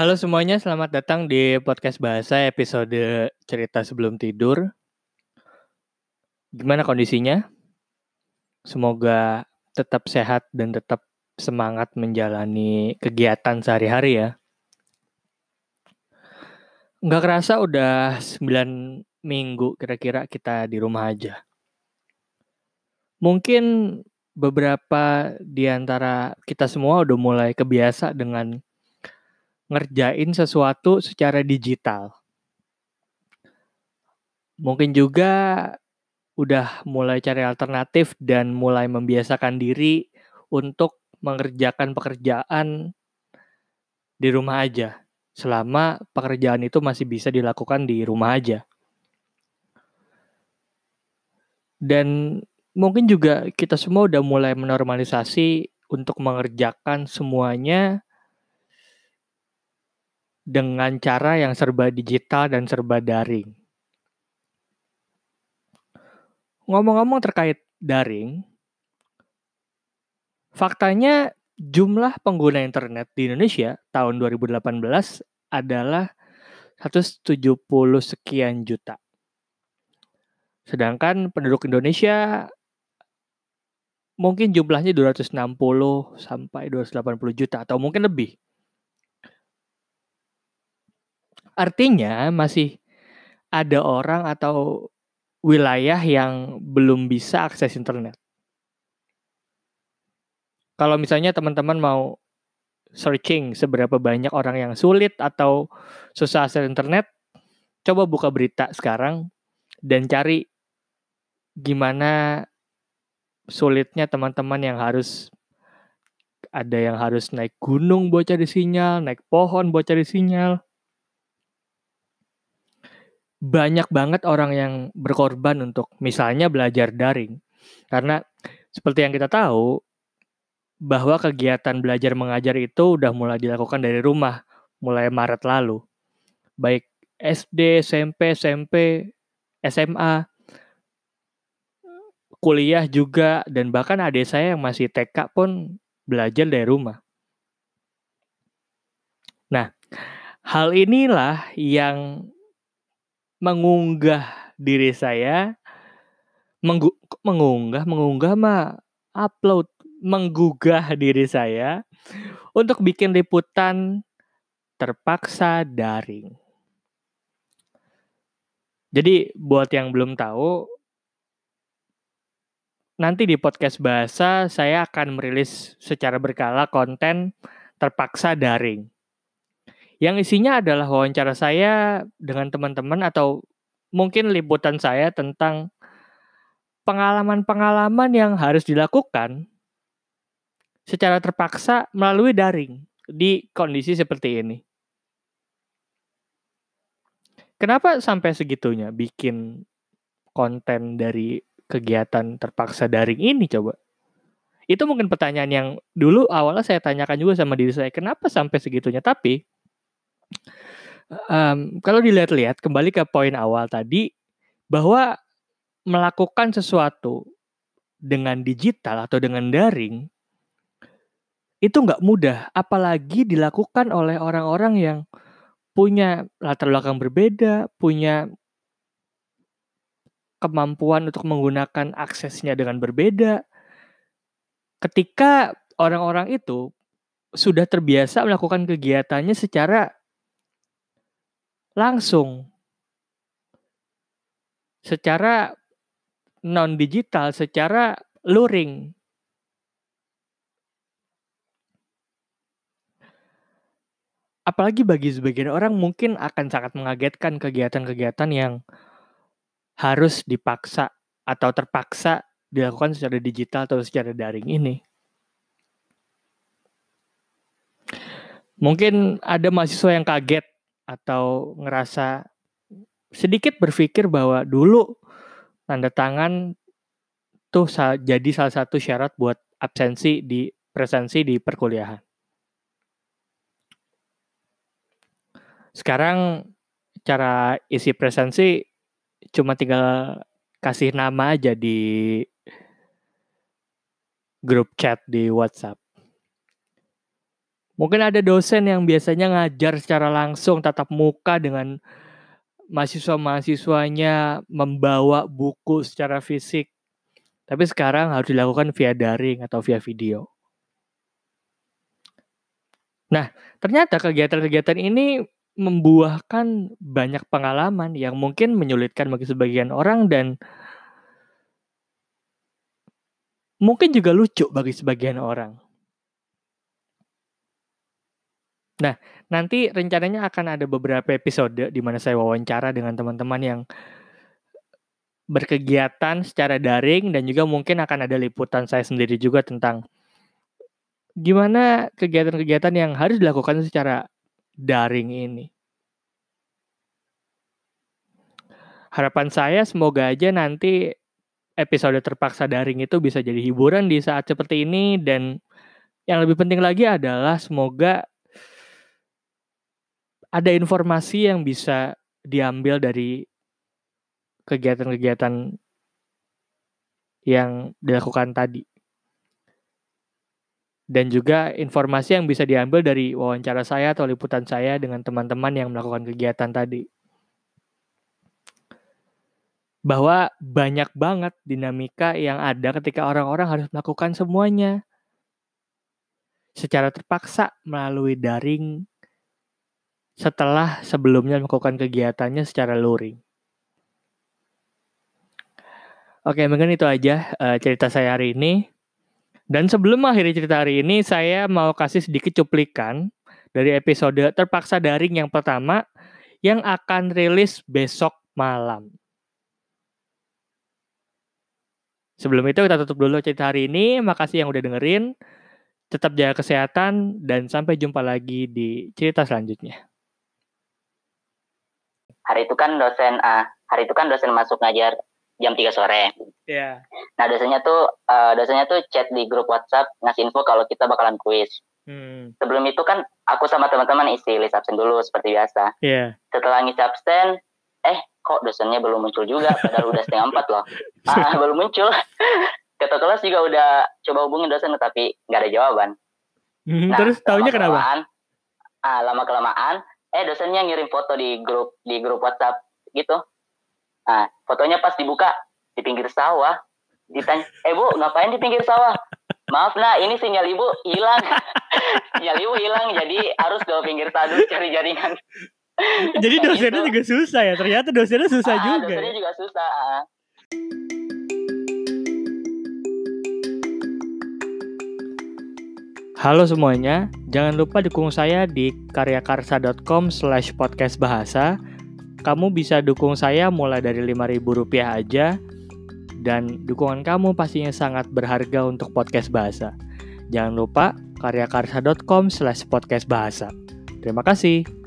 Halo semuanya, selamat datang di podcast bahasa episode cerita sebelum tidur. Gimana kondisinya? Semoga tetap sehat dan tetap semangat menjalani kegiatan sehari-hari ya. Nggak kerasa udah 9 minggu kira-kira kita di rumah aja. Mungkin beberapa di antara kita semua udah mulai kebiasa dengan ngerjain sesuatu secara digital. Mungkin juga udah mulai cari alternatif dan mulai membiasakan diri untuk mengerjakan pekerjaan di rumah aja. Selama pekerjaan itu masih bisa dilakukan di rumah aja. Dan mungkin juga kita semua udah mulai menormalisasi untuk mengerjakan semuanya dengan cara yang serba digital dan serba daring. Ngomong-ngomong terkait daring, faktanya jumlah pengguna internet di Indonesia tahun 2018 adalah 170 sekian juta. Sedangkan penduduk Indonesia mungkin jumlahnya 260 sampai 280 juta atau mungkin lebih. Artinya masih ada orang atau wilayah yang belum bisa akses internet. Kalau misalnya teman-teman mau searching seberapa banyak orang yang sulit atau susah akses internet, coba buka berita sekarang dan cari gimana sulitnya teman-teman yang harus ada yang harus naik gunung buat cari sinyal, naik pohon buat cari sinyal, banyak banget orang yang berkorban untuk misalnya belajar daring. Karena seperti yang kita tahu bahwa kegiatan belajar mengajar itu udah mulai dilakukan dari rumah mulai Maret lalu. Baik SD, SMP, SMP, SMA, kuliah juga dan bahkan adik saya yang masih TK pun belajar dari rumah. Nah, hal inilah yang mengunggah diri saya menggu, mengunggah mengunggah mah upload menggugah diri saya untuk bikin liputan terpaksa daring. Jadi buat yang belum tahu nanti di podcast bahasa saya akan merilis secara berkala konten terpaksa daring yang isinya adalah wawancara saya dengan teman-teman atau mungkin liputan saya tentang pengalaman-pengalaman yang harus dilakukan secara terpaksa melalui daring di kondisi seperti ini. Kenapa sampai segitunya bikin konten dari kegiatan terpaksa daring ini coba? Itu mungkin pertanyaan yang dulu awalnya saya tanyakan juga sama diri saya, kenapa sampai segitunya? Tapi um, kalau dilihat-lihat kembali ke poin awal tadi bahwa melakukan sesuatu dengan digital atau dengan daring itu nggak mudah, apalagi dilakukan oleh orang-orang yang punya latar belakang berbeda, punya kemampuan untuk menggunakan aksesnya dengan berbeda. Ketika orang-orang itu sudah terbiasa melakukan kegiatannya secara langsung secara non digital, secara luring. Apalagi bagi sebagian orang mungkin akan sangat mengagetkan kegiatan-kegiatan yang harus dipaksa atau terpaksa dilakukan secara digital atau secara daring ini. Mungkin ada mahasiswa yang kaget atau ngerasa sedikit berpikir bahwa dulu tanda tangan tuh jadi salah satu syarat buat absensi di presensi di perkuliahan. Sekarang cara isi presensi cuma tinggal kasih nama aja di grup chat di WhatsApp. Mungkin ada dosen yang biasanya ngajar secara langsung tatap muka dengan mahasiswa-mahasiswanya membawa buku secara fisik. Tapi sekarang harus dilakukan via daring atau via video. Nah, ternyata kegiatan-kegiatan ini membuahkan banyak pengalaman yang mungkin menyulitkan bagi sebagian orang dan mungkin juga lucu bagi sebagian orang. Nah, nanti rencananya akan ada beberapa episode di mana saya wawancara dengan teman-teman yang berkegiatan secara daring dan juga mungkin akan ada liputan saya sendiri juga tentang gimana kegiatan-kegiatan yang harus dilakukan secara daring ini. Harapan saya semoga aja nanti episode terpaksa daring itu bisa jadi hiburan di saat seperti ini dan yang lebih penting lagi adalah semoga ada informasi yang bisa diambil dari kegiatan-kegiatan yang dilakukan tadi. Dan juga informasi yang bisa diambil dari wawancara saya atau liputan saya dengan teman-teman yang melakukan kegiatan tadi. Bahwa banyak banget dinamika yang ada ketika orang-orang harus melakukan semuanya secara terpaksa melalui daring setelah sebelumnya melakukan kegiatannya secara luring. Oke, mungkin itu aja uh, cerita saya hari ini. Dan sebelum akhiri cerita hari ini, saya mau kasih sedikit cuplikan dari episode terpaksa daring yang pertama yang akan rilis besok malam. Sebelum itu kita tutup dulu cerita hari ini. Makasih yang udah dengerin. Tetap jaga kesehatan dan sampai jumpa lagi di cerita selanjutnya hari itu kan dosen uh, hari itu kan dosen masuk ngajar jam 3 sore. Iya. Yeah. Nah, dosennya tuh uh, dosennya tuh chat di grup WhatsApp ngasih info kalau kita bakalan kuis. Hmm. Sebelum itu kan aku sama teman-teman isi list absen dulu seperti biasa. Iya. Yeah. Setelah ngisi absen, eh kok dosennya belum muncul juga padahal udah setengah empat loh. Ah, belum muncul. Ketua kelas juga udah coba hubungin dosen tapi nggak ada jawaban. Hmm, nah, terus tahunya kenapa? Ah, lama kelamaan eh dosennya ngirim foto di grup di grup WhatsApp gitu. Nah fotonya pas dibuka di pinggir sawah. Ditanya eh bu ngapain di pinggir sawah? Maaf nah ini sinyal ibu hilang. Sinyal ibu hilang jadi harus ke pinggir tadu cari jaringan. Jadi dosennya gitu. juga susah ya ternyata dosennya susah ah, juga dosennya juga susah Halo semuanya, jangan lupa dukung saya di karyakarsa.com slash podcast bahasa. Kamu bisa dukung saya mulai dari Rp5.000 aja, dan dukungan kamu pastinya sangat berharga untuk podcast bahasa. Jangan lupa karyakarsa.com slash podcast bahasa. Terima kasih.